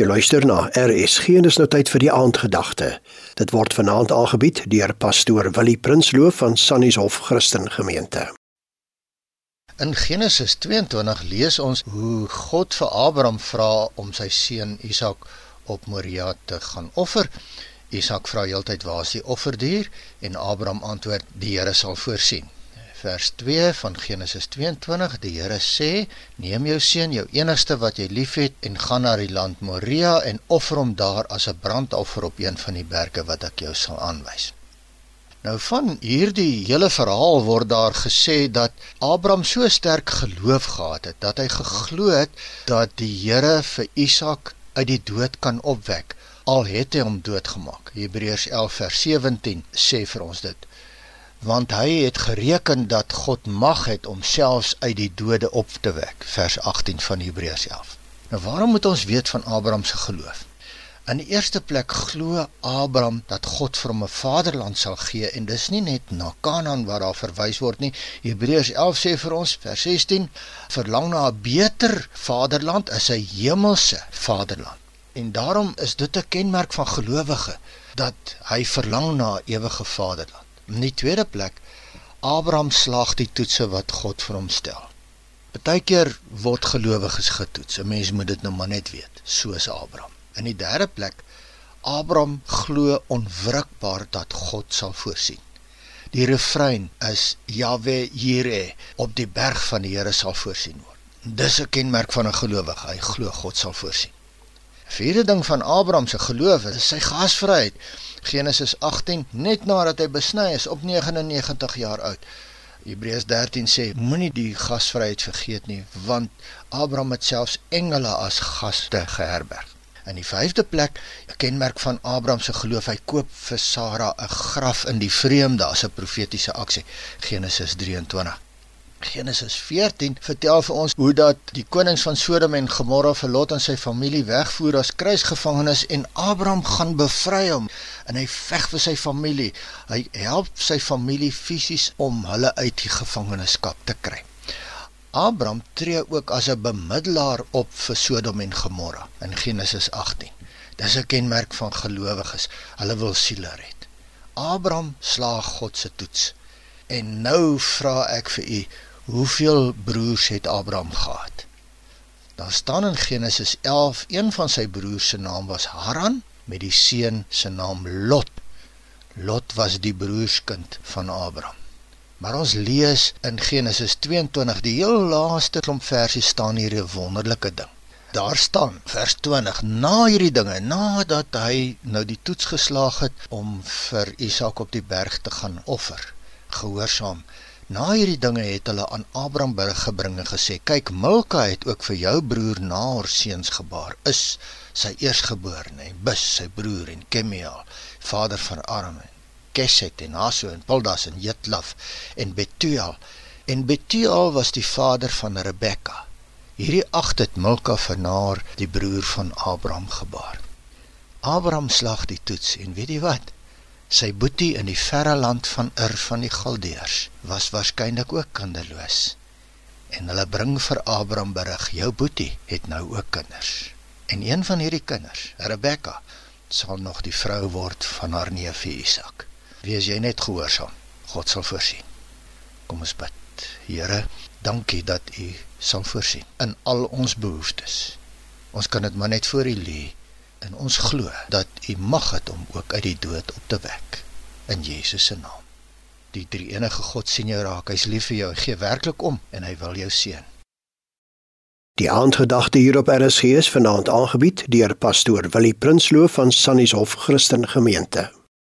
Jy luister na RSG en dis nou tyd vir die aandgedagte. Dit word vanaand aangebied deur pastoor Willie Prinsloo van Sannieshof Christen Gemeente. In Genesis 22 lees ons hoe God vir Abraham vra om sy seun Isak op Moria te gaan offer. Isak vra heeltyd waar is die offerdier en Abraham antwoord die Here sal voorsien vers 2 van Genesis 22 die Here sê neem jou seun jou enigste wat jy liefhet en gaan na die land Moria en offer hom daar as 'n brandoffer op een van die berge wat ek jou sal aanwys. Nou van hierdie hele verhaal word daar gesê dat Abraham so sterk geloof gehad het dat hy geglo het dat die Here vir Isak uit die dood kan opwek al het hy hom doodgemaak. Hebreërs 11 vers 17 sê vir ons dit want hy het gereken dat God mag het om selfs uit die dode op te wek vers 18 van Hebreërs 11 nou waarom moet ons weet van Abraham se geloof? In die eerste plek glo Abraham dat God vir hom 'n vaderland sal gee en dis nie net na Kanaan waar daar verwys word nie. Hebreërs 11 sê vir ons vers 16 verlang na 'n beter vaderland as 'n hemelse vaderland. En daarom is dit 'n kenmerk van gelowige dat hy verlang na 'n ewige vaderland In die tweede plek, Abraham slaag die toetse wat God vir hom stel. Partykeer word gelowiges getoets. 'n Mens moet dit nou maar net weet, soos Abraham. In die derde plek, Abraham glo onwrikbaar dat God sal voorsien. Die refrein is Jahwe Jireh, op die berg van die Here sal voorsien word. Dis 'n kenmerk van 'n gelowige, hy glo God sal voorsien. Vierde ding van Abraham se geloof is sy gasvryheid. Genesis 18 net nadat hy besny is op 99 jaar oud. Hebreërs 13 sê moenie die gasvryheid vergeet nie want Abraham het selfs engele as gaste geherberg. In die vyfde plek, 'n kenmerk van Abraham se geloof, hy koop vir Sara 'n graf in die vreemde as 'n profetiese aksie. Genesis 23. Genesis 14 vertel vir ons hoe dat die konings van Sodom en Gomorra vir Lot en sy familie wegvoer as kruisgevangenes en Abraham gaan bevry hom en hy veg vir sy familie. Hy help sy familie fisies om hulle uit die gevangenskap te kry. Abraham tree ook as 'n bemiddelaar op vir Sodom en Gomorra in Genesis 18. Dis 'n kenmerk van gelowiges. Hulle wil siele red. Abraham slaag God se toets. En nou vra ek vir u Hoeveel broers het Abraham gehad? Daar staan in Genesis 11, een van sy broers se naam was Haran met die seun se naam Lot. Lot was die broerskind van Abraham. Maar ons lees in Genesis 22, die heel laaste klomp verse staan hier 'n wonderlike ding. Daar staan vers 20: Na hierdie dinge, nadat hy nou die toets geslaag het om vir Isak op die berg te gaan offer, gehoorsaam Na hierdie dinge het hulle aan Abraham berig gebring en gesê: "Kyk, Milka het ook vir jou broer Nahor seuns gebaar. Is sy eersgeborene, en Bus sy broer en Kemiel, vader van Aram, Keset en Haso en Pildas en Jitlaf en Betuel. En Betuel was die vader van Rebekka. Hierdie agt het Milka vir Nahor, die broer van Abraham gebaar. Abraham slag die toets en weet jy wat? Sy boetie in die verre land van Ur van die Galdeërs was waarskynlik ook kinderloos. En hulle bring vir Abraham berig: "Jou boetie het nou ook kinders." En een van hierdie kinders, Rebekka, sal nog die vrou word van haar neef Isak. Wees jy net gehoorsaam. God sal voorsien. Kom ons bid. Here, dankie dat U sal voorsien in al ons behoeftes. Ons kan dit maar net voor U lê en ons glo dat U mag het om ook uit die dood op te wek in Jesus se naam. Die drie enige God sien jou raak. Hy's lief vir jou. Hy gee werklik om en hy wil jou seën. Die aandgedagte hier op RSG is vanaand aangebied deur pastoor Willie Prinsloo van Sannieshof Christen Gemeente.